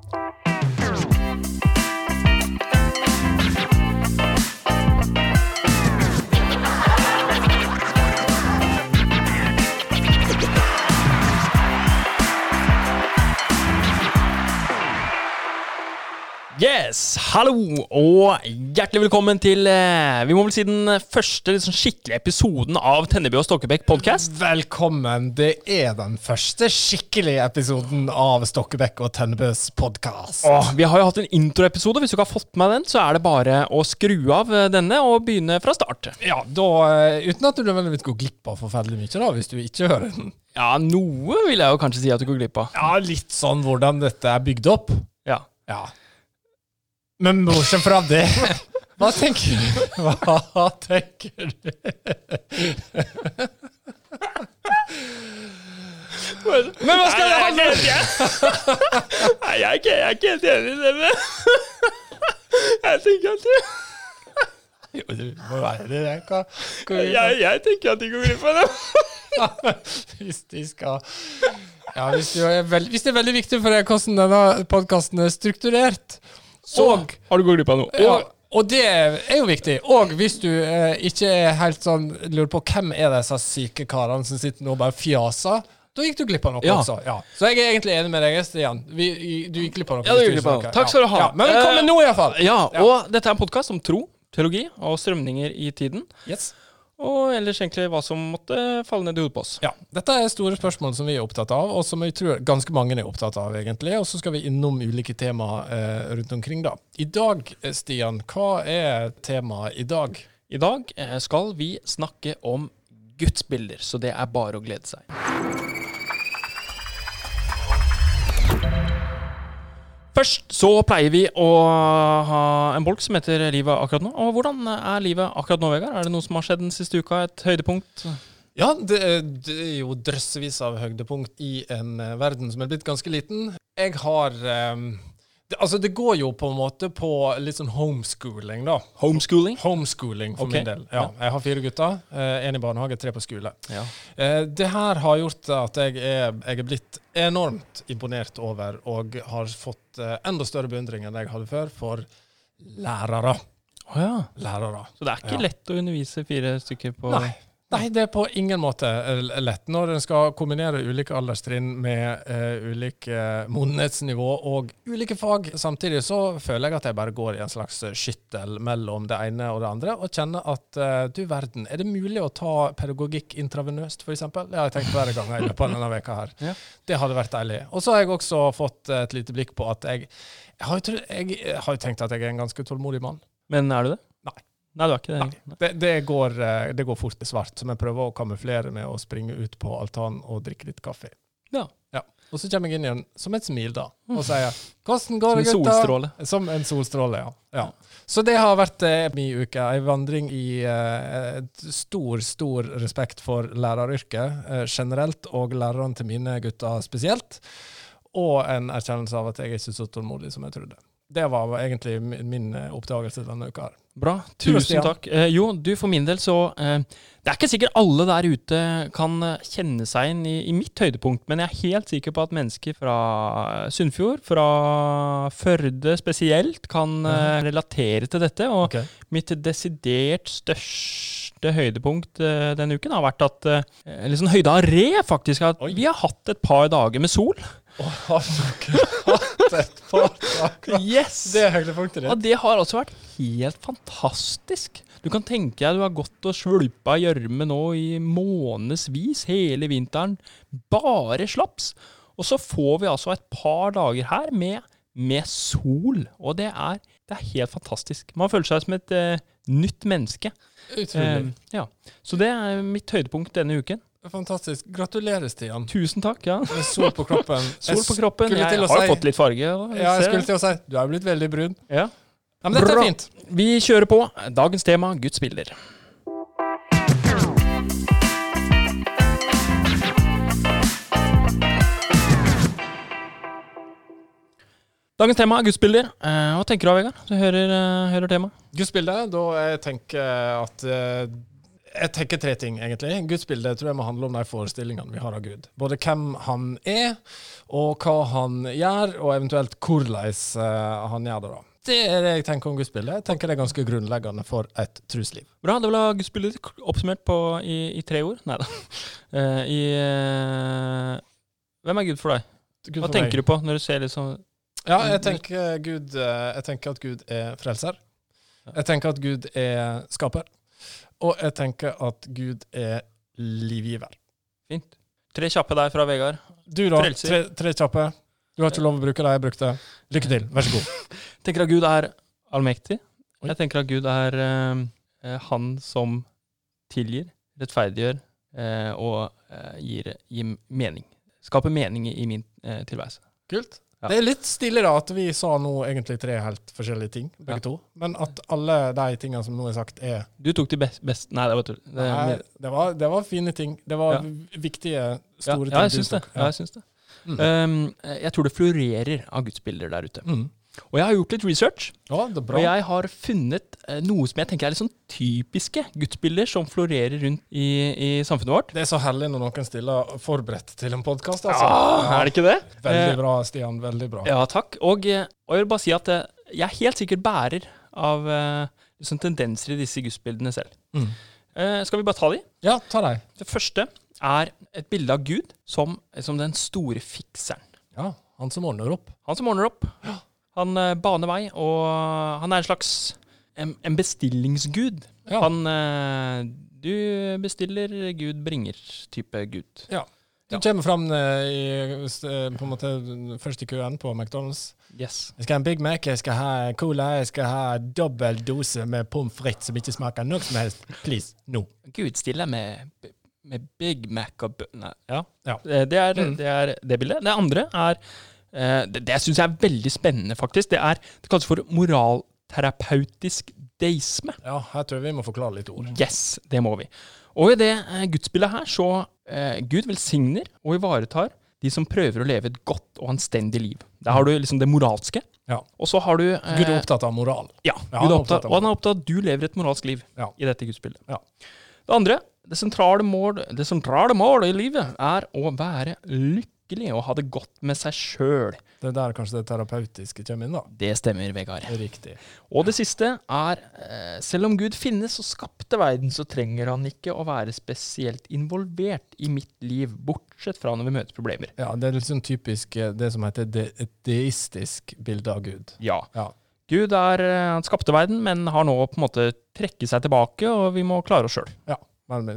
Thank you. Yes, hallo og hjertelig velkommen til eh, Vi må vel si den første liksom, skikkelige episoden av Tenneby og Stokkebekk podcast. Velkommen. Det er den første skikkelige episoden av Stokkebekk og Tennebøs podkast. Vi har jo hatt en introepisode. Hvis du ikke har fått med den, så er det bare å skru av eh, denne og begynne fra start. Ja, da, eh, Uten at du nødvendigvis går glipp av forferdelig mye, da, hvis du ikke hører den. Ja, noe vil jeg jo kanskje si at du går glipp av. Ja, Litt sånn hvordan dette er bygd opp. Ja. Ja. Men bortsett fra det Hva tenker du? Hva tenker du? Men hva skal det handle om? Nei, jeg er ikke, jeg er ikke helt enig i det. men Jeg tenker at du Jo, det må være det. Jeg, kan, kan jeg, jeg tenker at de går glipp av det. hvis de skal Ja, hvis det, er veldig, hvis det er veldig viktig for deg hvordan denne podkasten er strukturert, Så og har du gått glipp av noe. Ja, Og, og det er jo viktig. Og hvis du eh, ikke er helt sånn lurer på hvem er disse syke karene som sitter nå og bare fjaser, da gikk du glipp av noe Ja. også. Ja. Så jeg er egentlig enig med deg, Stian. Vi, du gikk glipp av noe. Ja, du gikk glipp av noe. Takk skal du ha. Ja. Men velkommen Eh, nå, iallfall. ja, Ja. og dette er en podkast om tro, teologi og strømninger i tiden. Yes. Og ellers egentlig hva som måtte falle ned i hodet på oss. Ja, Dette er store spørsmål som vi er opptatt av, og som jeg tror ganske mange er opptatt av. egentlig, Og så skal vi innom ulike temaer eh, rundt omkring. da. I dag, eh, Stian, hva er temaet i dag? I dag eh, skal vi snakke om gudsbilder, så det er bare å glede seg. Først så pleier vi å ha en bolk som heter Livet akkurat nå. Og hvordan er livet akkurat nå, Vegard? Er det noe som har skjedd den siste uka? Et høydepunkt? Ja, det, det er jo drøssevis av høydepunkt i en eh, verden som er blitt ganske liten. Jeg har eh, det, Altså, det går jo på en måte på litt sånn homeschooling, da. Homeschooling? Homeschooling for okay. min del. Ja, Jeg har fire gutter. Én i barnehage, tre på skole. Ja. Eh, det her har gjort at jeg er, jeg er blitt enormt imponert over, og har fått eh, enda større beundring enn jeg hadde før, for lærere. Oh, ja. Lærere. Så det er ikke lett å undervise fire stykker på Nei. Nei, det er på ingen måte eh, lett. Når en skal kombinere ulike alderstrinn med uh, ulike modenhetsnivå og ulike fag samtidig, så føler jeg at jeg bare går i en slags skyttel mellom det ene og det andre, og kjenner at uh, du verden, er det mulig å ta pedagogikk intravenøst, f.eks.? Det har jeg tenkt hver gang i løpet av denne veka her. Ja. Det hadde vært deilig. Og så har jeg også fått et lite blikk på at jeg jeg har, jo jeg har tenkt at jeg er en ganske tålmodig mann. Men er du det? Nei. det er ikke det. Nei. Det, det, går, eh, det går fort i svart, så jeg prøver å kamuflere med å springe ut på altanen og drikke litt kaffe. Ja. Og så kommer jeg inn igjen som et smil, da, og sier 'Hvordan går Som det, en gutta?' solstråle. Som en solstråle, ja. ja. Så det har vært eh, min uke. Ei vandring i eh, stor, stor respekt for læreryrket eh, generelt, og lærerne til mine gutter spesielt. Og en erkjennelse av at jeg er ikke så tålmodig som jeg trodde. Det var egentlig min, eh, oppdagelse denne uka. her. Bra. Tusen takk. Eh, jo, du, for min del så eh, Det er ikke sikkert alle der ute kan eh, kjenne seg inn i, i mitt høydepunkt, men jeg er helt sikker på at mennesker fra Sunnfjord, fra Førde spesielt, kan eh, relatere til dette. Og okay. mitt desidert største høydepunkt eh, denne uken har vært at eh, liksom høyde av re, faktisk. At Oi. vi har hatt et par dager med sol. Har dere hatt et dager? Yes! Det er høydepunktet ditt. Og det har altså vært helt fantastisk. Du kan tenke deg du har gått og svulpa gjørme nå i månedsvis hele vinteren. Bare slaps. Og så får vi altså et par dager her med, med sol. Og det er, det er helt fantastisk. Man føler seg som et uh, nytt menneske. Utrolig. Uh, ja. Så det er mitt høydepunkt denne uken. Fantastisk. Gratulerer, Stian. Tusen takk. ja. Med sol på kroppen. Sol på kroppen. Jeg, Jeg har si- fått litt farge. og Ja, jeg ser skulle til å si du er blitt veldig brun. Ja. Ja, men dette Bra. er fint. Vi kjører på. Dagens tema Guds bilder. Dagens tema er gudsbilder. Eh, hva tenker du, av, Vegard? Du hører, eh, hører temaet. Gudsbildet, da jeg tenker at eh, Jeg tenker tre ting, egentlig. Gudsbildet tror jeg må handle om de forestillingene vi har av Gud. Både hvem han er, og hva han gjør, og eventuelt hvordan uh, han gjør det. da. Det er det jeg tenker om gudsbildet. Jeg tenker det er ganske grunnleggende for et trusliv. Bra. Det vil ha gudsbildet oppsummert på, i, i, tre ord. Nei da. Uh, i, uh, hvem er Gud for deg? Gud Hva for tenker meg. du på når du ser liksom Ja, jeg tenker, Gud, jeg tenker at Gud er frelser. Jeg tenker at Gud er skaper. Og jeg tenker at Gud er livgiver. Fint. Tre kjappe der fra Vegard. Du, da. Tre, tre, kjappe. Du har ikke lov å bruke det jeg brukte. Lykke til. Vær så god. Jeg tenker at Gud er allmektig. Jeg tenker at Gud er uh, han som tilgir, rettferdiggjør uh, og uh, gir, gir, mening. Skaper mening i, i min tilværelse. Kult. Ja. Det er litt stille da at vi sa nå egentlig tre helt forskjellige ting, begge ja. to. Men at alle de tingene som nå er sagt, er Du tok de best, best Nei, det var tull. Det, det, var, det, var, fine ting. Det var ja. viktige, store ting. Ja, jeg syns det. Jeg syns det. Mm. Um, jeg tror det florerer av gudsbilder der ute. Mm. Og jeg har gjort litt research. Ja, og jeg har funnet eh, noe som jeg tenker er litt sånn typiske gudsbilder som florerer rundt i, i, samfunnet vårt. Det er så herlig når noen stiller forberedt til en podkast. Altså. Ja, er det ikke det? Veldig eh, bra, Stian. Veldig bra. Ja, takk. Og, eh, og jeg vil bare si at jeg er helt sikkert bærer av liksom, tendenser i disse gudsbildene selv. Mm. skal vi bare ta de? Ja, ta deg. Det første er et bilde av Gud som, som den store fikseren. Ja, han som ordner opp. Han som ordner opp. Ja. Han uh, baner vei, og han er en slags en, en bestillingsgud. Ja. Han uh, Du bestiller, Gud bringer-type gud. Ja. Du ja. kommer fram uh, i, på en måte først i køen på McDonald's. Yes. Jeg skal ha en Big Mac, jeg skal ha cola, jeg skal ha dobbel dose med pommes frites som ikke smaker noe som helst. Please, no. Gud stiller med, med Big Mac og bønner. ja. ja. Det, er, mm. det er det bildet. Det andre er Eh, det det syns jeg er veldig spennende, faktisk. Det er det kalles for moralterapeutisk deisme. Ja, her tror jeg vi må forklare litt ord. Yes, det må vi. Og i det eh, gudsbildet her så eh, Gud velsigner og ivaretar de som prøver å leve et godt og anstendig liv. Der har du liksom det moralske. Ja. Og så har du eh, Gud er opptatt av moral. Ja, ja Gud er opptatt, og han er opptatt av at du lever et moralsk liv ja. i dette gudsbildet. Ja. Det andre, det sentrale, mål, det sentrale målet i livet er å være lykkelig lykkelig og ha det godt med seg sjøl. Det er der kanskje det terapeutiske kommer inn, da. Det stemmer, Vegard. Riktig. Og det siste er eh, selv om Gud finnes og skapte verden, så trenger han ikke å være spesielt involvert i mitt liv, bortsett fra når vi møter problemer. Ja, det er litt sånn typisk eh, det som heter de et deistisk bilde av Gud. Ja. ja. Gud er, eh, han skapte verden, men har nå på en måte trekket seg tilbake, og vi må klare oss sjøl. Ja.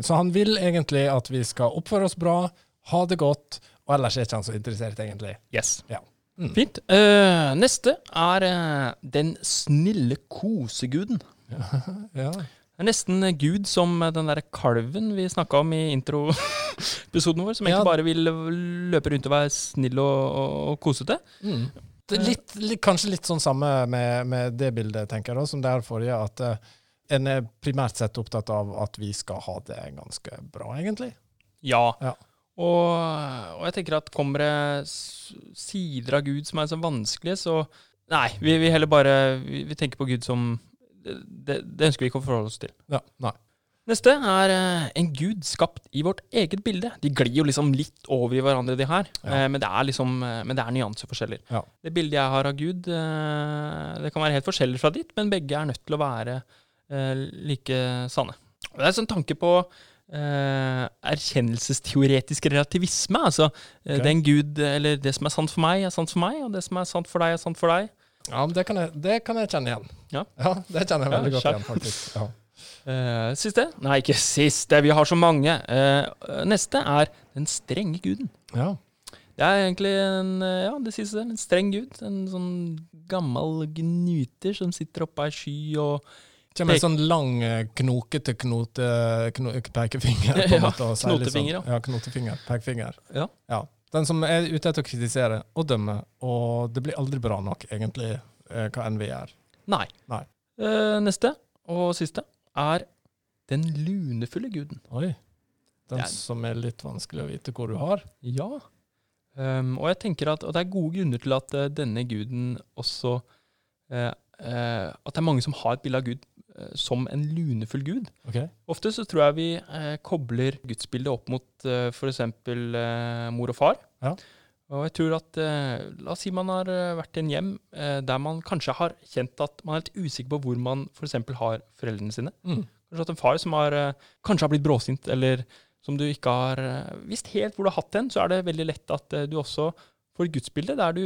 Så han vil egentlig at vi skal oppføre oss bra, ha det godt, og ellers er ikke han så interessert, egentlig. Yes. Ja. Mm. Fint. Uh, neste er uh, den snille koseguden. ja. Det er nesten Gud som den der kalven vi snakka om i introepisoden vår, som egentlig ja. bare vil løpe rundt og være snill og, og, og kosete. Mm. Litt, litt, kanskje litt sånn samme med, med det bildet, tenker jeg, da, som det her forrige. At uh, en er primært sett opptatt av at vi skal ha det ganske bra, egentlig. Ja. ja. Og, og, jeg tenker at kommer det sider av Gud som er så vanskelige, så Nei, vi, vi heller bare vi, vi, tenker på Gud som det, det, ønsker vi ikke å forholde oss til. Ja, nei. Neste er eh, en gud skapt i vårt eget bilde. De glir jo liksom litt over i hverandre, de her. Ja. Eh, men det er liksom, eh, men det er nyanseforskjeller. Ja. Det bildet jeg har av Gud, det kan være helt forskjellig fra ditt, men begge er nødt til å være like sanne. Det er en sånn tanke på Uh, erkjennelsesteoretisk relativisme. Altså uh, okay. den Gud, eller det som er sant for meg, er sant for meg, og det som er sant for deg, er sant for deg. Ja, det kan jeg, det kan jeg kjenne igjen. Ja. ja. Det kjenner jeg veldig ja, godt igjen, faktisk. Ja. Uh, siste? Nei, ikke siste, vi har så mange. neste er den strenge guden. Ja. Det er egentlig en, ja, det siste, en streng gud. En sånn gammel gnyter som sitter oppe ei sky og Kommer en sånn lang, eh, knokete knote, kno, pekefinger. på en måte. Sånn. Knotefinger, ja. ja. Knotefinger, pekefinger. Ja. ja. Den som er ute etter å kritisere og dømme, og det blir aldri bra nok, egentlig, eh, hva enn vi gjør. Nei. Nei. Uh, neste, og siste, er den lunefulle guden. Oi. Den er... som er litt vanskelig å vite hvor du har. Ja. Um, og jeg tenker at, og det er gode grunner til at uh, denne guden også uh, At det er mange som har et bilde av Gud som en lunefull gud. Okay. Ofte så tror jeg vi eh, kobler gudsbildet opp mot eh, f.eks. Eh, mor og far. Ja. Og jeg tror at eh, La oss si man har eh, vært i en hjem eh, der man kanskje har kjent at man er litt usikker på hvor man f.eks. har foreldrene sine. Mm. Kanskje hatt en far som har, eh, kanskje har blitt bråsint, eller som du ikke har eh, visst helt hvor du har hatt den, så er det veldig lett at eh, du også får gudsbildet gudsbilde der du,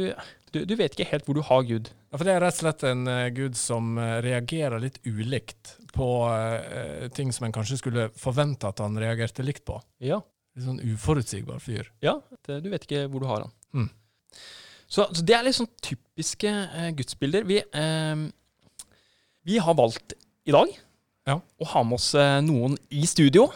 du Du vet ikke helt hvor du har Gud. Ja, for det er rett og slett en uh, gud som eh, reagerer litt ulikt på uh, ting som en kanskje skulle forvente at han reagerte likt på. Ja. Litt sånn uforutsigbar fyr. Ja, det, du vet ikke hvor du har han. Mm. Så, så det er litt sånn typiske uh, gudsbilder. Vi, vi har valgt i dag Ja. å ha med oss noen i studio.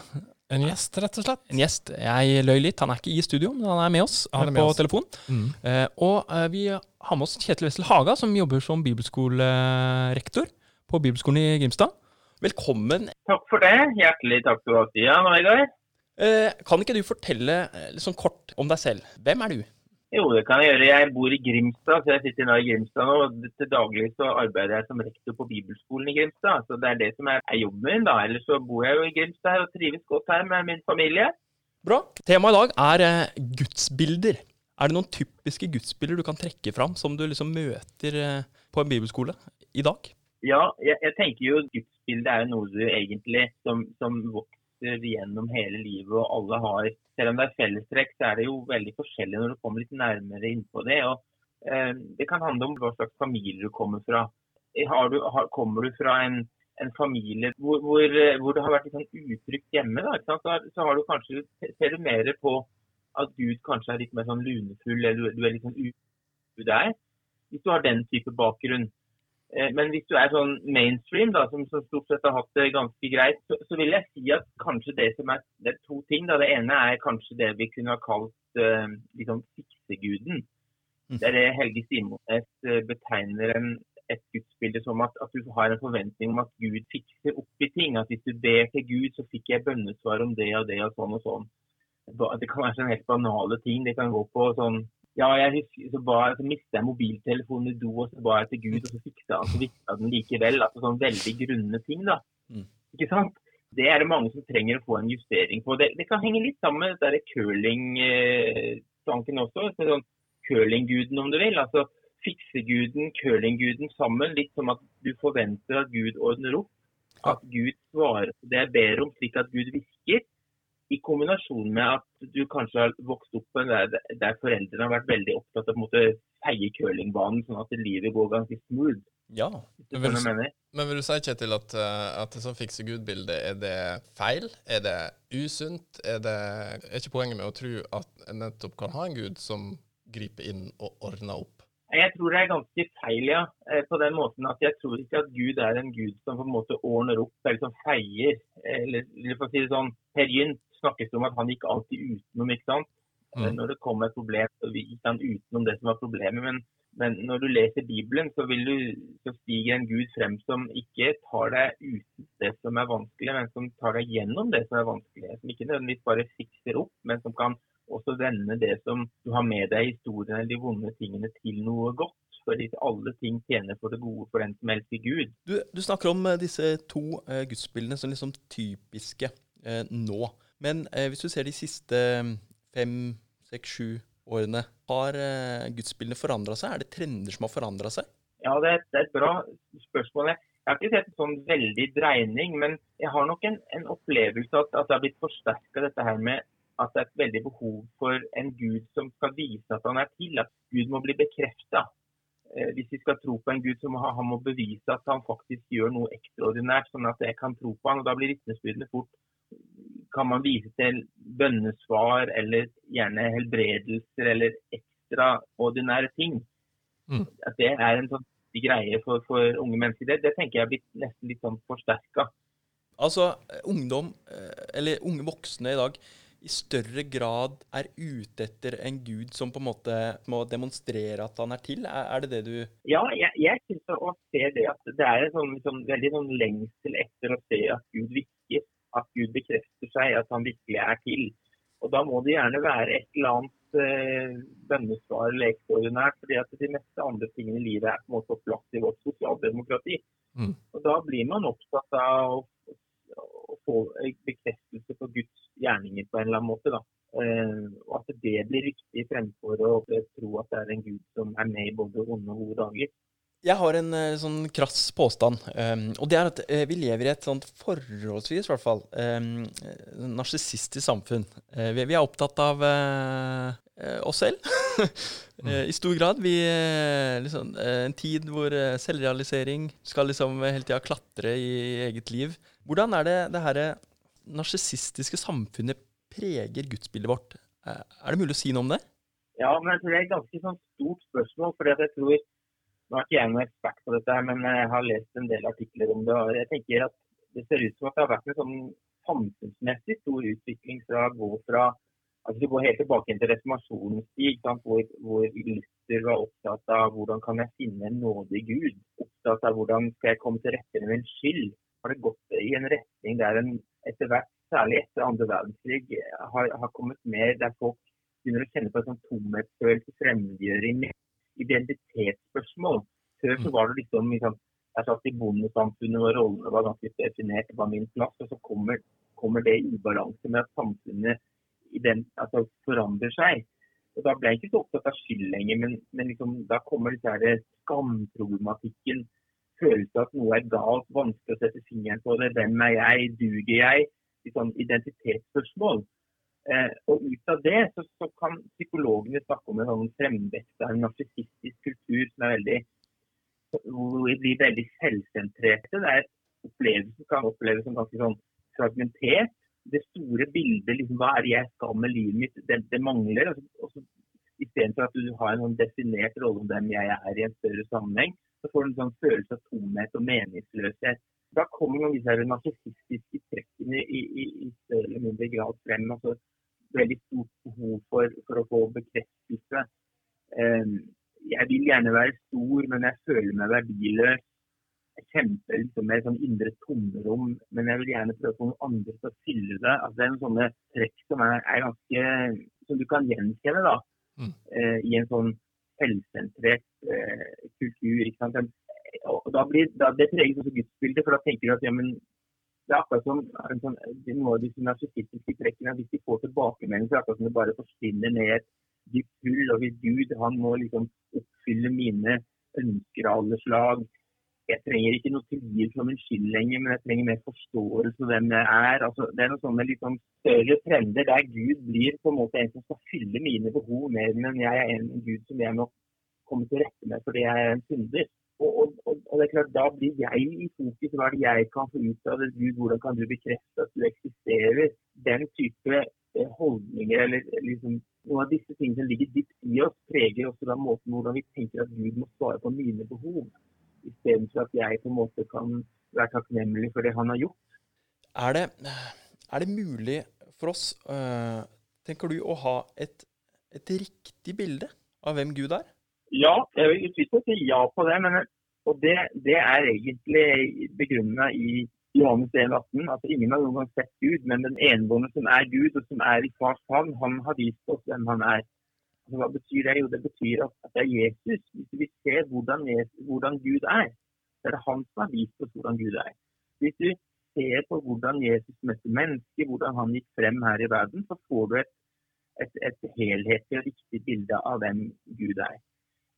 En gjest, rett og slett. En gjest. Jeg løy litt, han er ikke i studio, men han er med oss er eh, med på oss. telefon. Mm. Eh, og eh, vi har med oss Kjetil Wessel Haga, som jobber som bibelskolerektor på Bibelskolen i Grimstad. Velkommen. Takk for det. Hjertelig takk skal du ha, Stian og Vegard. Eh, kan ikke du fortelle litt sånn kort om deg selv? Hvem er du? Jo, det kan jeg gjøre. Jeg bor i Grimstad, så jeg sitter nå i Grimstad nå. og Til daglig så arbeider jeg som rektor på bibelskolen i Grimstad. Så det er det som er, er jobben min, da. Ellers så bor jeg jo i Grimstad her og trives godt her med min familie. Bra. Temaet i dag er eh, gudsbilder. Er det noen typiske gudsbilder du kan trekke fram som du liksom møter eh, på en bibelskole i dag? Ja, jeg, jeg tenker jo gudsbildet er jo noe du egentlig som, som vokser gjennom hele livet, og alle har Selv om det er fellestrekk, så er det jo veldig forskjellig når du kommer litt nærmere innpå det. og eh, Det kan handle om hva slags familie du kommer fra. Har du, har, kommer du fra en, en familie hvor, hvor, eh, hvor det har vært litt sånn utrygt hjemme, da? Så, så har du kanskje, ser du mer på at Gud kanskje er litt mer sånn lunefull, eller du, du er litt sånn ute der. Hvis du har den type bakgrunn. Eh, Men hvis du er sånn mainstream, da, som, som stort sett har hatt det ganske greit, så, så vil jeg si at kanskje det som er Det er to ting. da. Det ene er kanskje det vi kunne ha kalt uh, liksom fikseguden. Mm. Det er det Helge Simones eh, betegner en, et gudsbilde som at, at du har en forventning om at Gud fikser opp i ting. At hvis du ber til Gud, så fikk jeg bønnesvar om det og det og sånn og sånn. Det kan være sånn helt banale ting. Det kan gå på sånn ja, jeg husker, så, ba, så mistet jeg mobiltelefonen i do, og så ba jeg til Gud, og så fiksa han, så virka den likevel. Altså sånn veldig grunne ting, da. Mm. Ikke sant? Det er det mange som trenger å få en justering på. Det, det kan henge litt sammen med curling-tanken også. Så sånn curlingguden, om du vil. Altså fikseguden, curlingguden sammen. Litt som at du forventer at Gud ordner opp. At Gud svarer på det jeg ber om, slik at Gud virker. I kombinasjon med at du kanskje har vokst opp der, der foreldrene har vært veldig opptatt av å feie curlingbanen, sånn at livet går ganske smooth. Ja. Men vil du-. Men vil du si, Kjetil, at, eh, at et sånt fikse Gud-bilde, er det feil? Er det usunt? Er, det, er ikke poenget med å tro at en nettopp kan ha en gud som griper inn og ordner opp? Jeg tror det er ganske feil, ja. Eh, På den måten at jeg tror ikke at Gud er en gud som på en måte ordner opp, eller som feier. Eller, eller for å si det sånn, Per Gynt snakkes om at han gikk alltid utenom, ikke sant. Mm. Når det kom et problem, så gikk han utenom det som var problemet. Men, men når du leser Bibelen, så, vil du, så stiger en gud frem som ikke tar deg uten det som er vanskelig, men som tar deg gjennom det som er vanskelig. Som ikke nødvendigvis bare fikser opp, men som kan også vende det som du har med deg i historien eller de vonde tingene til noe godt. Fordi alle ting tjener for det gode for den som elsker Gud. Du, du snakker om eh, disse to eh, gudsbildene som liksom typiske eh, nå. Men eh, hvis du ser de siste eh, fem, seks, sju årene, har eh, gudsbildene forandra seg? Er det trender som har forandra seg? Ja, det er, det er et bra spørsmål. Jeg har ikke sett en sånn veldig dreining, men jeg har nok en, en opplevelse at, at det har blitt forsterka dette her med at det er et veldig behov for en gud som skal vise at han er til. At Gud må bli bekrefta. Eh, hvis vi skal tro på en gud, så må han må bevise at han faktisk gjør noe ekstraordinært, sånn at jeg kan tro på han. og Da blir vitnesbyrdene fort kan man vise til bønnesvar eller gjerne helbredelser eller ekstraordinære ting. Mm. At det er en sånn greie for, for unge mennesker. Det, det tenker jeg er blitt nesten litt sånn forsterka. Altså, ungdom, eh, eller unge voksne i dag, i større grad er ute etter en gud som på en måte må demonstrere at han er til? Er, er det det du Ja, jeg, jeg syns å se det at det er en sånn, sånn, veldig sånn lengsel etter å se at Gud virker. At Gud bekrefter seg, at han virkelig er til. Og da må det gjerne være et eller annet eh, bønnesvar eller ekstraordinært. fordi at de meste andre tingene i livet er på en måte opplagt i vårt sosialdemokrati. Mm. Og Da blir man opptatt av å, å få bekreftelse på Guds gjerninger på en eller annen måte. da. Eh, og at det blir riktig fremfor å tro at det er en gud som er med i både onde og gode dager. Jeg har en uh, sånn krass påstand, um, og det er at uh, vi lever i et sånt forholdsvis, i hvert fall, um, narsissistisk samfunn. Uh, vi, vi, er opptatt av oss selv i stor grad. Vi, liksom, en tid hvor selvrealisering skal liksom hele tida klatre i eget liv. Hvordan er det det her narsissistiske samfunnet preger gudsbildet vårt? Er det mulig å si noe om det? Ja, men jeg tror det er et ganske sånn stort spørsmål. fordi jeg tror nå er ikke jeg noen ekspert på dette, men jeg har lest en del artikler om det. og jeg tenker at Det ser ut som at det har vært en sånn samfunnsmessig stor utvikling fra å gå fra altså Du går helt tilbake til reformasjonens tid, hvor, hvor Luther var opptatt av hvordan kan jeg finne en nådig Gud. Opptatt av hvordan skal jeg komme til rette med min skyld. Har det gått i en retning der en etter hvert, særlig etter andre verdenskrig, har, har kommet mer der folk begynner å kjenne på en sånn tomhetsfølelse, fremmedgjøring, identitetsspørsmål. Før så mm. var det liksom, liksom Jeg satt i bondesamfunnet og rollene var ganske definert. Det var min plass. Og så kommer, kommer det i ubalanse med at samfunnet den, altså forandrer seg. Og Da ble jeg ikke så opptatt av skyld lenger, men, men liksom, da kommer disse skamproblematikken. Følelse av at noe er galt, vanskelig å sette fingeren på det. Hvem er jeg? Duger jeg? Liksom, identitetsspørsmål. Eh, og ut av det så, så, kan psykologene snakke om en sånn fremvekst av en narsissistisk kultur som er veldig hvor vi blir veldig selvsentrerte. Det er opplevelsen kan oppleves som ganske sånn fragmentert. Det store bildet, liksom, hva er det jeg skal med livet mitt, det, det mangler. Altså, også, Istedenfor at du har en sånn definert rolle om hvem jeg er i en større sammenheng, så får du en sånn følelse av tomhet og meningsløshet. Da kommer noen disse narsissistiske trekkene i, i, i, større eller mindre grad frem. Altså, veldig stort behov for, for å få bekreftelse. Um, jeg vil gjerne være stor, men jeg føler meg verdiløs. Jeg kjemper liksom med et sånn indre tomrom, men jeg vil gjerne prøve å få noen andre til å fylle det. Altså, det er en sånne trekk som er, er ganske som du kan gjenkjenne da, mm. uh, i en sånn selvsentrert uh, kultur. ikke sant? Og da blir, da, Det preges også gudsbildet, for da tenker du at ja, men det er akkurat som sånn, noen av disse narsissistiske trekkene. Hvis de får tilbakemelding, så er det akkurat som det bare forsvinner ned et dypt hull. Og hvis Gud han må liksom oppfylle mine ønsker av alle slag Jeg trenger ikke noe tilgivelse som en skyld lenger, men jeg trenger mer forståelse av hvem jeg er. Altså, det er noen sånne sånn større trender der Gud blir på en måte en som skal fylle mine behov mer enn jeg er en Gud som jeg må komme til rette med fordi jeg er en synder. Og, det er klart, Da blir jeg i fokus. Hva er det jeg kan få ut av det? Gud, hvordan kan du bekrefte at du eksisterer? Den type eh, holdninger eller liksom, noen av disse tingene som ligger dypt i oss, preger også da måten hvordan vi tenker at Gud må svare på mine behov. Istedenfor at jeg på en måte kan være takknemlig for det han har gjort. Er det, er det mulig for oss, øh, tenker du, å ha et, et riktig bilde av hvem Gud er? Ja, jeg vil utvilsomt si ja på det. Men, og det, det er egentlig begrunnet i Johannes 1, 18. Altså, ingen har noen gang sett Gud, men den enbårne som er Gud, og som er i fars havn, han har vist oss hvem han er. Altså, hva betyr det? Jo, det betyr at, det er Jesus. Hvis vi ser hvordan, hvordan Gud er, så er det han som har vist oss hvordan Gud er. Hvis du ser på hvordan Jesus møtte mennesker, hvordan han gikk frem her i verden, så får du et, et, et helhetlig og riktig bilde av hvem Gud er.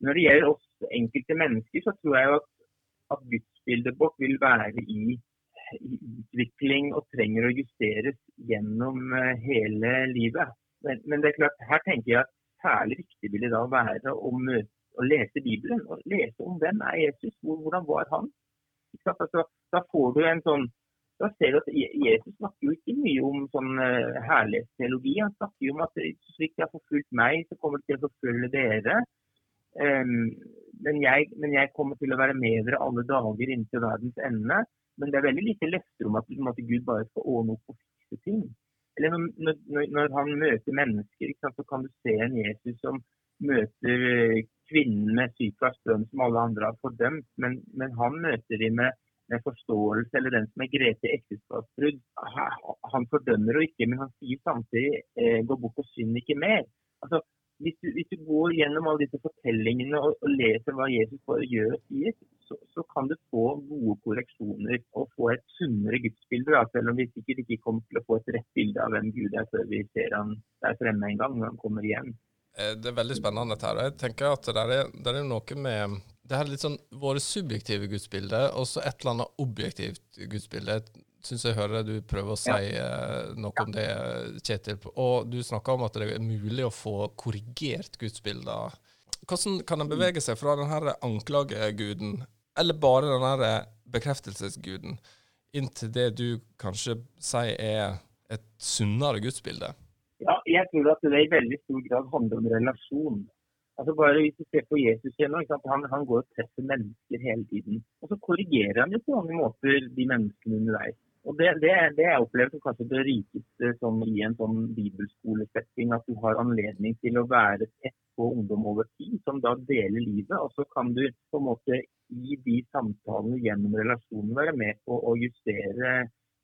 Når det gjelder oss enkelte mennesker, så tror jeg at, at gudsbildet vårt vil være i, i, utvikling og trenger å justeres gjennom uh, hele livet. Men, men, det er klart, her tenker jeg at særlig viktig vil det da være å, å lese Bibelen. og Lese om hvem er Jesus, hvordan var han? Altså, da får du en sånn da ser du at Jesus snakker jo ikke mye om sånn uh, herlighetsteologi. Han snakker jo om at slik de har forfulgt meg, så kommer de til å forfølge dere. Um, men, jeg, men, jeg, kommer til å være med dere alle dager inntil verdens ende. Men det er veldig lite løfter om at, at, Gud bare skal ordne opp og fikse ting. Eller når, når, når han møter mennesker, sant, så kan du se en Jesus som møter eh, kvinnen med sykers strøm som alle andre har fordømt, men, men han møter dem med, med, forståelse, eller den som er grepet i ekteskapsbrudd. Han fordømmer henne ikke, men han sier samtidig eh, 'gå bort og synd ikke mer'. Altså, hvis du, hvis du, går gjennom alle disse fortellingene og, og, leser hva Jesus bare gjør og sier, så, så kan du få gode korreksjoner og få et sunnere gudsbilde. Da, selv om vi sikkert ikke kommer til å få et rett bilde av hvem Gud er før vi ser han der fremme en gang når han kommer igjen. Eh, det er veldig spennende dette her. Jeg tenker at det er, det er noe med det her litt sånn våre subjektive gudsbilder og så et eller annet objektivt gudsbilde. Syns jeg hører du prøver å si ja. noe noe om det, Kjetil. Og du snakka om at det er mulig å få korrigert gudsbilder. Hvordan kan en bevege seg fra denne anklageguden, eller bare denne bekreftelsesguden, inn til det du kanskje sier er et sunnere gudsbilde? Ja, jeg tror at det i veldig stor grad handler om relasjon. Altså bare Hvis du ser på Jesus igjen, han, han går og treffer mennesker hele tiden. Og så korrigerer han jo på mange måter de menneskene underveis. Og det, det, det jeg opplever som kanskje det rikeste sånn, i en sånn bibelskolesetting, at du har anledning til å være tett på ungdom over tid, som da deler livet. Og så kan du på en måte i de samtalene gjennom relasjonen være med på å justere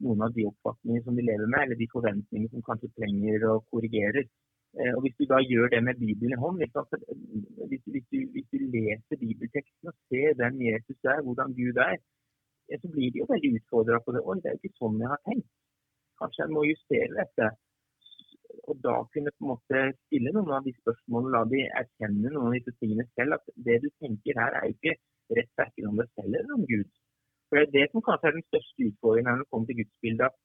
noen av de oppfatningene som de lever med, eller de forventningene som kanskje trenger å korrigeres. Eh, og Hvis du da gjør det med Bibelen i hånd, hvis, hvis, du, hvis du leser bibelteksten og ser hvem Jesus er, hvordan Gud er, så blir de jo veldig utfordra på det. Oi, det er jo ikke sånn jeg har tenkt. Kanskje jeg må justere dette. Og da kunne på en måte stille noen av de spørsmålene, la de erkjenne noen av disse tingene selv. At det du tenker her, er jo ikke rett verken om deg selv eller om Gud. For det er det som kanskje er den største utfordringen når det kommer til gudsbildet.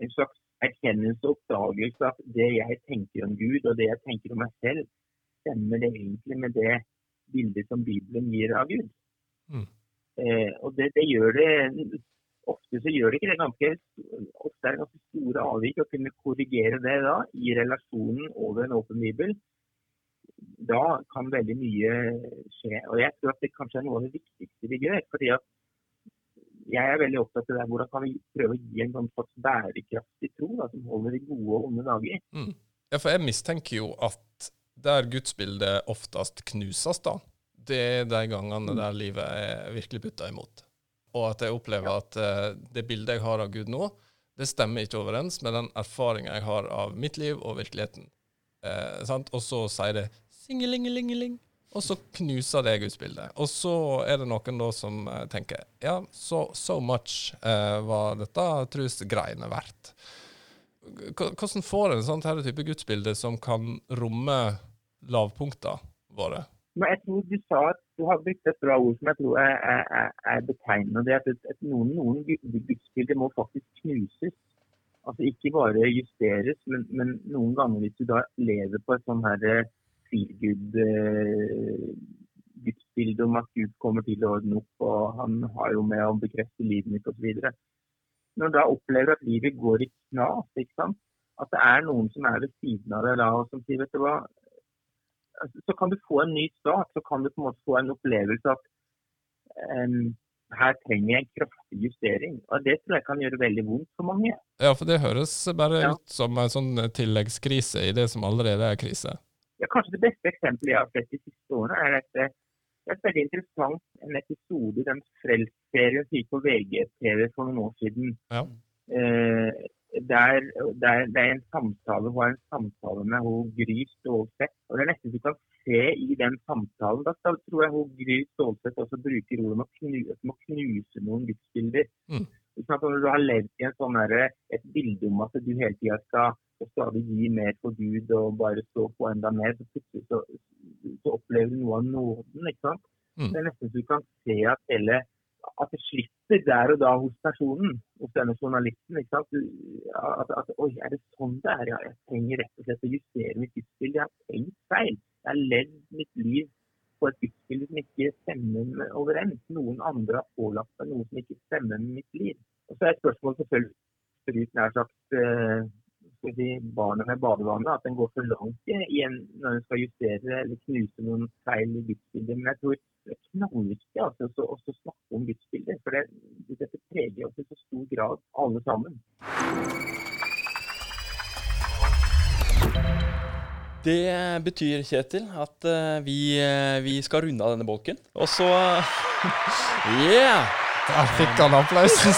En slags erkjennelse og oppdagelse at det jeg tenker om Gud og det jeg tenker om meg selv, stemmer det egentlig med det bildet som Bibelen gir av Gud. Mm. Eh, og det, det, gjør det Ofte så gjør det ikke det ganske ofte er det ganske store avvik å kunne korrigere det da i relasjonen over en åpen bibel. Da kan veldig mye skje. Og jeg tror at det kanskje er noe av det viktigste vi gjør. fordi at jeg er veldig opptatt av det, hvordan kan vi prøve å gi en sånn slags bærekraftig tro da, som holder i gode og onde dager. Mm. Ja, for jeg mistenker jo at der gudsbildet oftest knuses, da, det er de gangene der livet er virkelig butta imot. Og at jeg opplever at uh, det bildet jeg har av Gud nå, det stemmer ikke overens med den erfaringa jeg har av mitt liv og virkeligheten. Uh, og så sier det singelingelingeling, og så knuser det gudsbildet. Og så er det noen da som uh, tenker ja, so, so much var dette trosgreiene verdt. Hvordan får en sånn type gudsbilde som kan romme lavpunktene våre? Men jeg tror du sa at du har brukt et bra ord som jeg tror er, er, er betegnende. Det at, at noen, noen gudsbilder må faktisk knuses. Altså ikke bare justeres, men, men, noen ganger hvis du da lever på et sånn her eh, feel good uh, gudsbilde om at Gud kommer til å ordne opp, og han har jo med å bekrefte livet mitt osv. Når du da opplever at livet går i knas, ikke sant? at det er noen som er ved siden av deg da, og som sier vet du hva, så kan du få en ny start. Så kan du på en måte få en opplevelse at um, her trenger jeg en kraftig justering. Og Det tror jeg kan gjøre veldig vondt for mange. Ja, for det høres bare ja. ut som en sånn tilleggskrise i det som allerede er krise. Ja, Kanskje det beste eksempelet jeg har sett de siste årene, er dette. Det er veldig interessant en episode i den Frelst-serien som gikk på VGTV for noen år siden. Ja. Eh, der, der, det er en samtale, hun har en samtale med hun Gry Stålseth. og Det er nesten du kan se i den samtalen. Da tror jeg hun Gry Stålseth også bruker ordet om å knuse, om å knuse noen gudsbilder. Mm. Når du har levd i en sånn her, et bilde om at du hele tida skal stadig gi mer for Gud og bare stå på enda mer, så plutselig så, så opplever du noe av nåden. ikke sant? Mm. Det er nesten så du kan se at hele at det slipper der og da hos personen, hos denne journalisten. ikke sant? At, at, Oi, er det sånn det er? Ja, jeg trenger rett og slett å justere mitt gudsbilde. Jeg har tenkt feil. Jeg har levd mitt liv på et gudsbilde som ikke stemmer overens. Noen andre har pålagt meg noe som ikke stemmer med mitt liv. Og så er spørsmålet selvfølgelig nær sagt skal si, barnet med badevannet, at den går for langt igjen når en skal justere eller knuse noen feil i gudsbildet. Det er knallviktig altså, å snakke om gudsbildet. For det, dette preger oss i så stor grad alle sammen. Det betyr, Kjetil, at uh, vi, uh, vi, skal runde av denne bolken. Og så Yeah! Der fikk han applausen.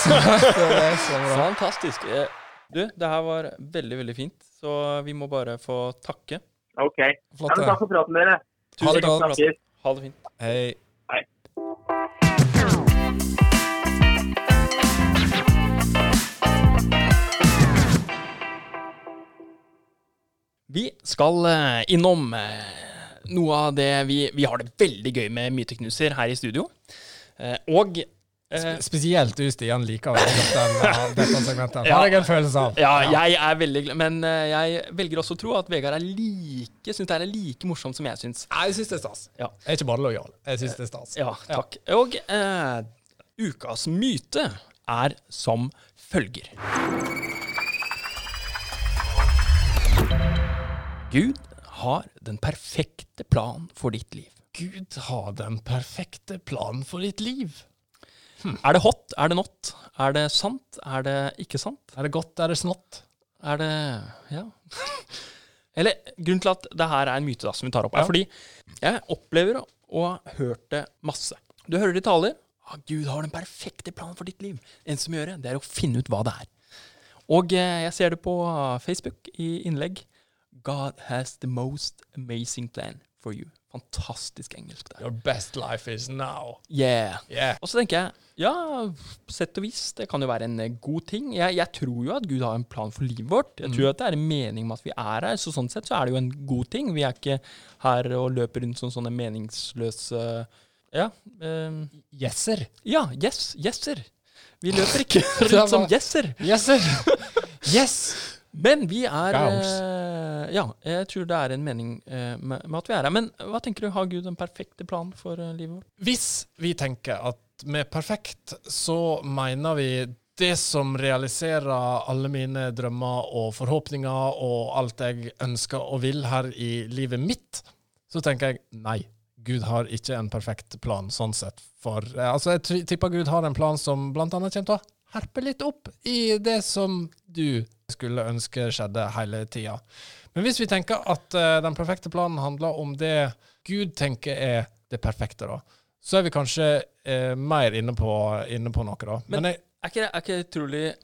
Fantastisk. Uh, du, det her var veldig, veldig fint. Så vi må bare få takke. OK. Flott, ja, takk for praten, dere. Tusen takk. Ha det fint. Hei. Vi skal eh, innom eh, noe av det vi, vi har det veldig gøy med myteknuser her i studio. Eh, og Spesielt du, Stian, liker godt dette segmentet. Har jeg en følelse av. Ja, jeg er veldig glad, men eh, jeg velger også å tro at Vegard er like, syns det er like morsomt som jeg syns. Jeg syns det er stas. Ja. Jeg er ikke bare lojal. Jeg syns det er stas. Ja, takk. Og uh, ukas myte er som følger. Gud har den perfekte plan for ditt liv. Gud har den perfekte planen for ditt liv. Er det hot? Er det not? Er det sant? Er det ikke sant? Er det godt, er det snott? Er det Ja. Eller grunnen til at det her er en myte da, som vi tar opp, er Ja. fordi jeg opplever å har ha hørt det masse. Du hører de taler. Ah, Gud har den perfekte planen for ditt liv. En som gjør det, det er å finne ut hva det er. Og eh, jeg ser det på Facebook i innlegg. God has the most amazing plan for you. Fantastisk engelsk der. Your best life is now. Yeah. Yeah. Og så tenker jeg, ja, på sett og vis, det kan jo være en eh, god ting. Jeg, jeg tror jo at Gud har en plan for livet vårt. Jeg tror at det er en mening med at vi er her. Så sånn sett så er det jo en god ting. Vi er ikke her og løper rundt som sånne meningsløse Ja. eh, Yeser. ja, yes, yeser. Vi løper ikke rundt som yeser. Yeser. Yes. Men vi er eh, Ja, jeg tror det er en mening eh, med, med at vi er her. Men hva tenker du? Har Gud en perfekte plan for eh, livet vårt? Hvis vi tenker at med perfekt så mener vi det som realiserer alle mine drømmer og forhåpninger og alt jeg ønsker og vil her i livet mitt, så tenker jeg nei. Gud har ikke en perfekt plan sånn sett. For eh, altså, jeg tipper Gud har en plan som blant annet kommer til å herpe litt opp i det som du skulle ønske skjedde hele tida. Men hvis vi tenker at eh, den perfekte planen handler om det Gud tenker er det perfekte, da, så er vi kanskje eh, mer inne på, inne på noe, da. Men- Men, jeg, Er ikke, er ikke utrolig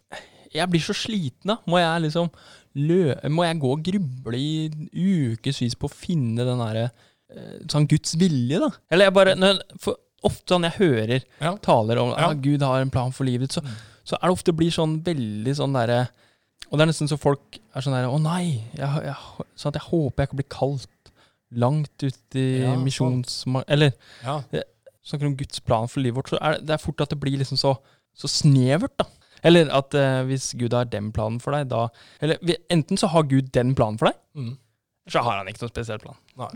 Jeg blir så sliten, da. Må jeg liksom lø... Må jeg gå og gruble i ukevis på å finne den derre eh, Sånn Guds vilje, da? Eller jeg bare når, for Ofte når jeg hører Ja. taler om Ja. at Gud har en plan for livet, så, Mm. så er det ofte blir sånn veldig sånn derre Og det er nesten så folk er sånn derre Å nei! Jeg, jeg, sånn at jeg håper jeg kan bli kalt langt ut i Ja, sånn. misjons... Eller ja. Snakker om Guds plan for livet vårt, så er det, det er fort at det blir liksom så, så snevert, da. Eller at eh, hvis Gud har den planen for deg, da Eller enten så har Gud den planen for deg, Mm. så har han ikke noen spesiell plan. Nei.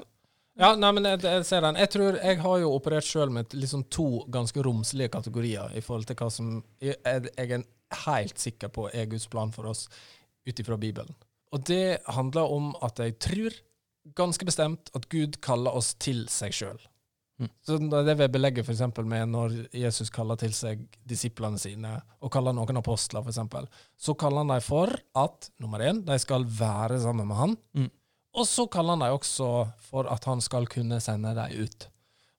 Ja, nei, men jeg, jeg ser den. Jeg tror jeg har jo operert sjøl med liksom to ganske romslige kategorier i forhold til hva som jeg, jeg er helt sikker på er Guds plan for oss ut ifra Bibelen. Og det handler om at jeg tror ganske bestemt at Gud kaller oss til seg sjøl. Mm. Så Det vi belegger f.eks. med når Jesus kaller til seg disiplene sine, og kaller noen apostler, f.eks. Så kaller han dem for at nummer én, de skal være sammen med han. Mm. Og så kaller han dem også for at han skal kunne sende dem ut.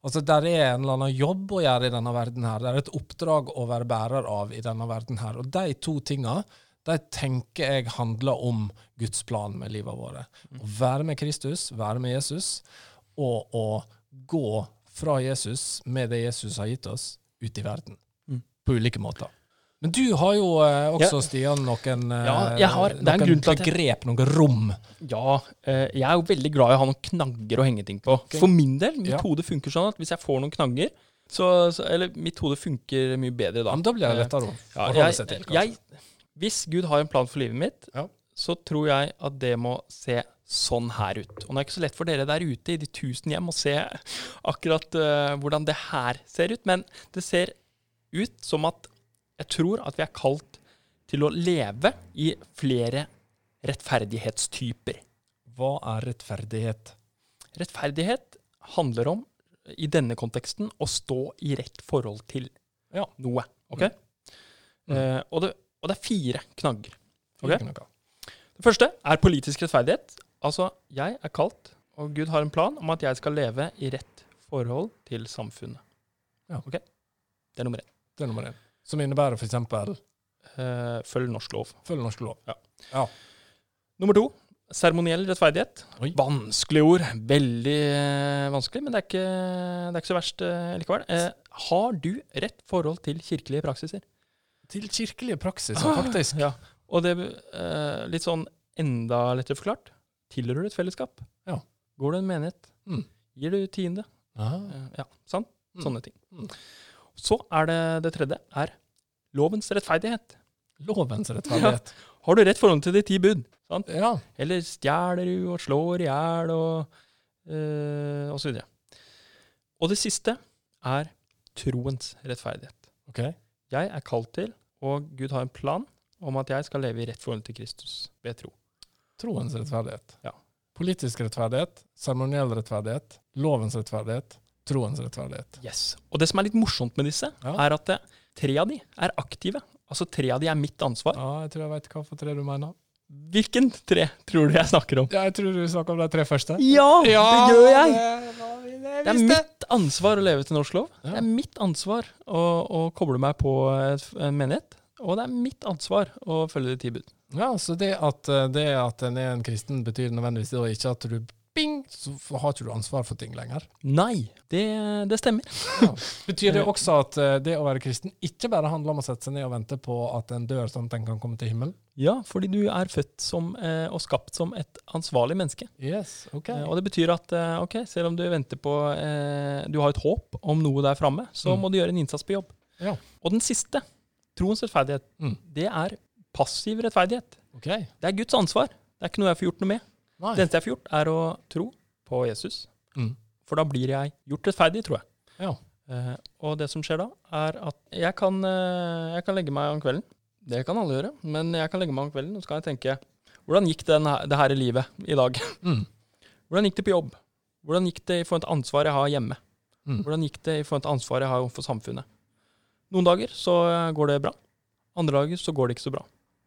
Altså, Der er en eller annen jobb å gjøre i denne verden. her. Det er et oppdrag å være bærer av i denne verden. her. Og de to tinga de tenker jeg handler om Guds plan med livet vårt. Å være med Kristus, være med Jesus, og å gå fra Jesus med det Jesus har gitt oss, ut i verden. Mm. På ulike måter. Men du har jo eh, også, Stian, noen, eh, Ja, jeg har- det er en noen grunn til at jeg- noen rom. Ja, eh, jeg er jo veldig glad i å ha noen knagger å henge ting på. For min del, mitt Ja. hode funker sånn at hvis jeg får noen knagger, så, så Eller mitt hode funker mye bedre da. Men da blir det Eh, lettere å Ja, forholde seg til. kanskje. jeg, hvis Gud har en plan for livet mitt, Ja. så tror jeg at det må se sånn her ut. Og det er ikke så lett for dere der ute i de tusen hjem å se akkurat uh, hvordan det her ser ut, men det ser ut som at jeg tror at vi er kalt til å leve i flere rettferdighetstyper. Hva er rettferdighet? Rettferdighet handler om, i denne konteksten, å stå i rett forhold til Ja. noe. Ok? Mm. Uh, og, det, og det er fire knagger. Okay? Fire knagger. Det første er politisk rettferdighet. Altså, jeg er kalt, og Gud har en plan om at jeg skal leve i rett forhold til samfunnet. Ja. Ok? Det er nummer én. Det er nummer én. Som innebærer f.eks. Uh, følg norsk lov. Følg norsk lov. ja. Nummer to seremoniell rettferdighet. Oi. Vanskelig ord. Veldig uh, vanskelig, men det er ikke, det er ikke så verst uh, likevel. Eh, har du rett forhold til kirkelige praksiser? Til kirkelige praksiser, faktisk. Ja. Og det er litt sånn enda lettere forklart. Tilhører du et fellesskap? Ja. Går du en menighet? Mm. Gir du tiende? Aha. Eh, Ja, sant? Mm. Sånne ting. Mm. Så er det det tredje, er lovens rettferdighet. Lovens rettferdighet. Har du rett forhold til de ti bud? Sant? Ja. Eller stjeler du og slår i hjel og, øh, og så videre. Og det siste er troens rettferdighet. Okay. Jeg er kalt til, og Gud har en plan om at jeg skal leve i rett forhold til Kristus ved tro. Troens rettferdighet. Ja. Politisk rettferdighet, seremoniell rettferdighet, lovens rettferdighet, troens rettferdighet. Yes. Og det som er litt morsomt med disse, Ja. er at eh, tre av de er aktive. Altså tre av de er mitt ansvar. Ja, jeg tror jeg veit hva for tre du mener. Hvilken tre tror du jeg snakker om? Ja, jeg tror du snakker om de tre første. Ja, det gjør jeg! Det, det, Det er mitt ansvar å leve til norsk lov. Ja. Det er mitt ansvar å, å koble meg på en menighet. Og det er mitt ansvar å følge de ti bud. Ja, så det at, eh, det at en er en kristen, betyr nødvendigvis ikke at du bing, så har ikke du ansvar for ting lenger. Nei, det, det stemmer. Betyr det også at eh, det å være kristen ikke bare handler om å sette seg ned og vente på at en dør sånn at en kan komme til himmelen? Ja, fordi du er født som, eh, og skapt som et ansvarlig menneske. Yes, ok. Eh, og det betyr at eh, ok, selv om du venter på eh, Du har et håp om noe der framme, så Mm. må du gjøre en innsats på jobb. Ja. Og den siste, troens rettferdighet, Mm. det er passiv rettferdighet. Okay. Det er Guds ansvar. Det er ikke noe jeg får gjort noe med. Nei. Det eneste jeg får gjort, er å tro på Jesus. Mm. For da blir jeg gjort rettferdig, tror jeg. Ja. Uh, og det som skjer da, er at jeg kan, uh, jeg kan legge meg om kvelden. Det kan alle gjøre, men jeg kan legge meg om kvelden og så kan jeg tenke hvordan gikk den det her i livet i dag? Mm. Hvordan gikk det på jobb? Hvordan gikk det i forhold til ansvaret jeg har hjemme? Mm. Hvordan gikk det i forhold til ansvaret jeg har overfor samfunnet? Noen dager så eh, går det bra. Andre dager så går det ikke så bra.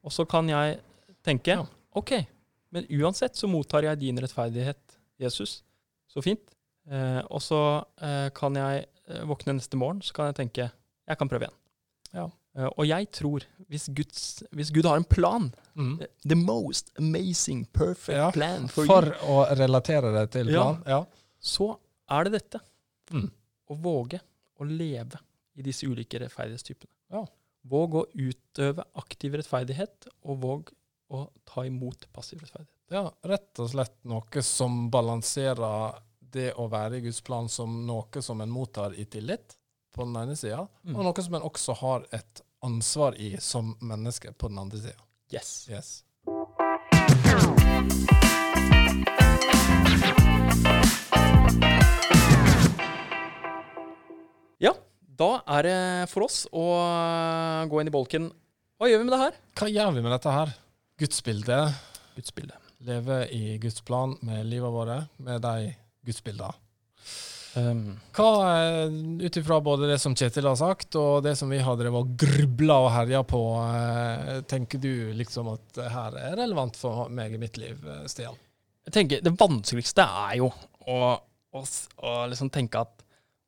Og så kan jeg tenke Ja. OK, men uansett så mottar jeg din rettferdighet, Jesus. Så fint. Eh, og så eh, kan jeg eh, våkne neste morgen, så kan jeg tenke jeg kan prøve igjen. Ja. Eh, og jeg tror, hvis, Guds, hvis Gud har en plan, Mm. the most amazing, perfect Ja, plan for, For you, å relatere det til plan? Ja. så er det dette. Mm. Å våge å leve i disse ulike rettferdighetstypene. Ja. Våg å utøve aktiv rettferdighet, og våg å ta imot passiv rettferdighet. ja, rett og slett noe som balanserer det å være i Guds plan som noe som en mottar i tillit, på den ene sida, Mm. og noe som en også har et ansvar i som menneske på den andre sida. Yes. Yes. Ja, da er det for oss å øh, gå inn i bolken. Hva gjør vi med det her? Hva gjør vi med dette her? Gudsbilde. Gudsbildet. Leve i Guds plan med livet vårt, med de gudsbildene. Um, Hva, eh, ut ifra både det som Kjetil har sagt, og det som vi har drevet og grubla og herja på, eh, tenker du liksom at her er relevant for meg i mitt liv, eh, Stian? jeg tenker Det vanskeligste er jo å, å, å liksom tenke at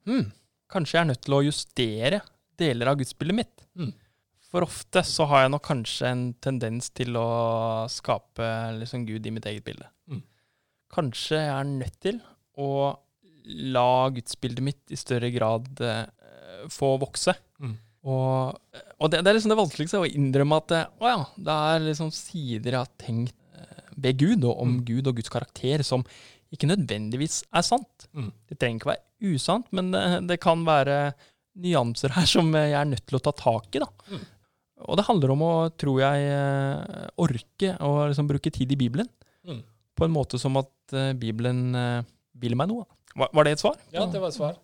hm, kanskje jeg er nødt til å justere deler av gudsbildet mitt. Mm. For ofte så har jeg nok kanskje en tendens til å skape liksom Gud i mitt eget bilde. Mm. Kanskje jeg er nødt til å la gudsbildet mitt i større grad eh, få vokse. Mm. Og, og det, det er liksom det vanskeligste å innrømme at eh, å ja, det er liksom sider jeg har tenkt eh, ved Gud, og om Mm. Gud og Guds karakter, som ikke nødvendigvis er sant. Mm. Det trenger ikke være usant, men det, det kan være nyanser her som jeg er nødt til å ta tak i. da. Mm. Og det handler om å, tror jeg, eh, orke å liksom bruke tid i Bibelen. Mm. På en måte som at eh, Bibelen eh, vil meg noe. Var, var det et svar? Ja, det var et svar.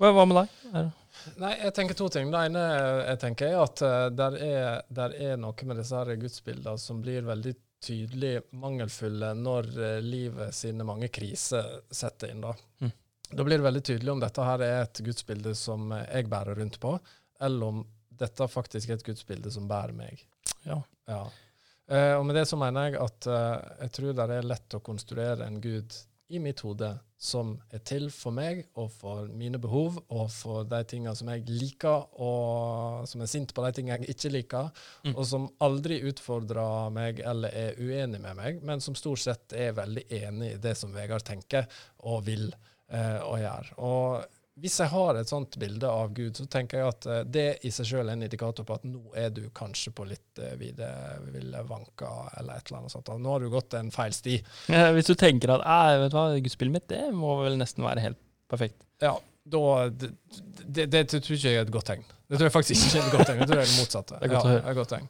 Hva, hva med deg? Nei, jeg tenker to ting. Det ene jeg tenker er at uh, der er, der er noe med disse her gudsbildene som blir veldig tydelig mangelfulle når eh, livet sine mange kriser setter inn. Da. Mm. da blir det veldig tydelig om dette her er et gudsbilde som jeg bærer rundt på, eller om dette faktisk er et gudsbilde som bærer meg. Ja. Ja. Eh, og med det så mener jeg at eh, jeg tror det er lett å konstruere en gud i mitt hode som er til for meg og for mine behov og for de tingene som jeg liker, og som er sint på de tingene jeg ikke liker, Mm. og som aldri utfordrer meg eller er uenig med meg, men som stort sett er veldig enig i det som Vegard tenker og vil eh, og gjør. Og hvis jeg har et sånt bilde av Gud, så tenker jeg at eh, det i seg selv er en indikator på at nå er du kanskje på litt vide, ville vanka eller et eller annet sånt. Nå har du gått en feil sti. Ja, hvis du tenker at «Æ, vet du hva, gudsbildet mitt det må vel nesten være helt perfekt. Ja, da det, det, det, tror ikke jeg er et godt tegn. Det tror jeg faktisk ikke er et godt tegn. Det tror jeg er det motsatte. Det er godt. Ja, er godt tegn.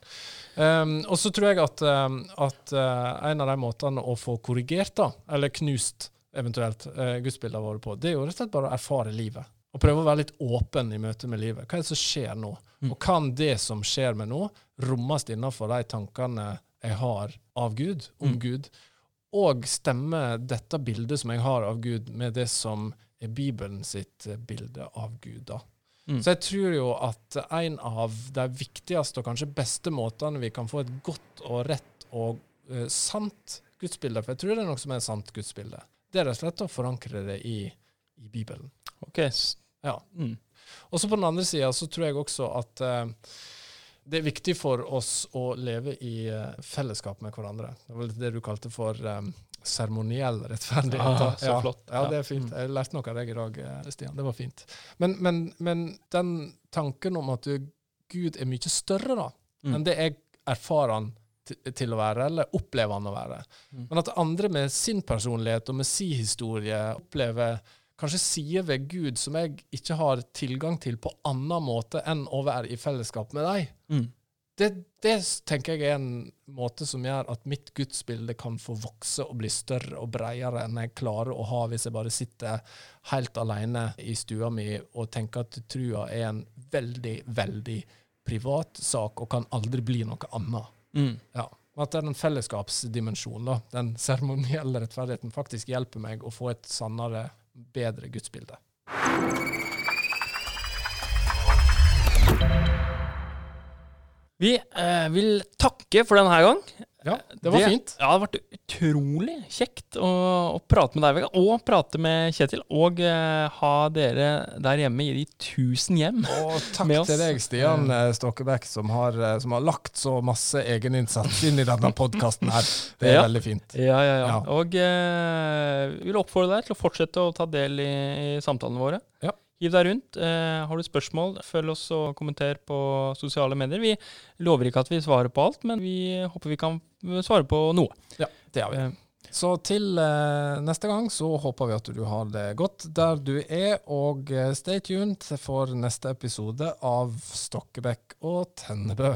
Um, og så tror jeg at, um, at uh, en av de måtene å få korrigert, da, eller knust eventuelt, uh, gudsbildene våre på, det er jo rett og slett bare å erfare livet. Og prøve å være litt åpen i møte med livet. Hva er det som skjer nå? Mm. Og kan det som skjer med nå, rommes innenfor de tankene jeg har av Gud, om Mm. Gud? Og stemme dette bildet som jeg har av Gud, med det som er Bibelen sitt eh, bilde av Gud. da. Mm. Så jeg tror jo at en av de viktigste og kanskje beste måtene vi kan få et godt og rett og uh, sant gudsbilde, for jeg tror det er noe som er et sant gudsbilde, det er rett og slett å forankre det i, i Bibelen. Ok. Ja. Mm. Og så på den andre sida så tror jeg også at eh, det er viktig for oss å leve i eh, fellesskap med hverandre. Det var litt det du kalte for um, seremoniell rettferdighet. Ah, så ja, flott. Ja, det er fint. Mm. Jeg lærte noe av deg i dag, eh, Stian. Det var fint. Men, men, men den tanken om at du, Gud er mye større da, Mm. enn det jeg erfarer han til, å være, eller opplever han å være. Mm. Men at andre med sin personlighet og med sin historie opplever kanskje sider ved Gud som jeg ikke har tilgang til på annen måte enn å være i fellesskap med deg. Mm. Det, det tenker jeg er en måte som gjør at mitt gudsbilde kan få vokse og bli større og bredere enn jeg klarer å ha hvis jeg bare sitter helt alene i stua mi og tenker at trua er en veldig, veldig privat sak og kan aldri bli noe annet. Mm. Ja. Og At den fellesskapsdimensjonen, da, den seremonielle rettferdigheten, faktisk hjelper meg å få et sannere, bedre gudsbilde. Vi eh, vil takke for denne gang. Ja, det var fint. Ja, det har vært utrolig kjekt å, å prate med deg, Vegard, og prate med Kjetil. Og uh, ha dere der hjemme i de tusen hjem. Og takk til deg, Stian eh, Stokkebekk, som har, eh, som har lagt så masse egeninnsats inn i denne podkasten her. Det er Ja. veldig fint. Ja, ja, ja. Ja. Og uh, vi vil oppfordre deg til å fortsette å ta del i, i samtalene våre. Ja. Hiv deg rundt. Eh, har du spørsmål, følg oss og kommenter på sosiale medier. Vi lover ikke at vi svarer på alt, men vi håper vi kan svare på noe. Ja, det har vi. Eh, Så til eh, neste gang så håper vi at du har det godt der du er, og eh, stay tuned for neste episode av Stokkebekk og Tennebø.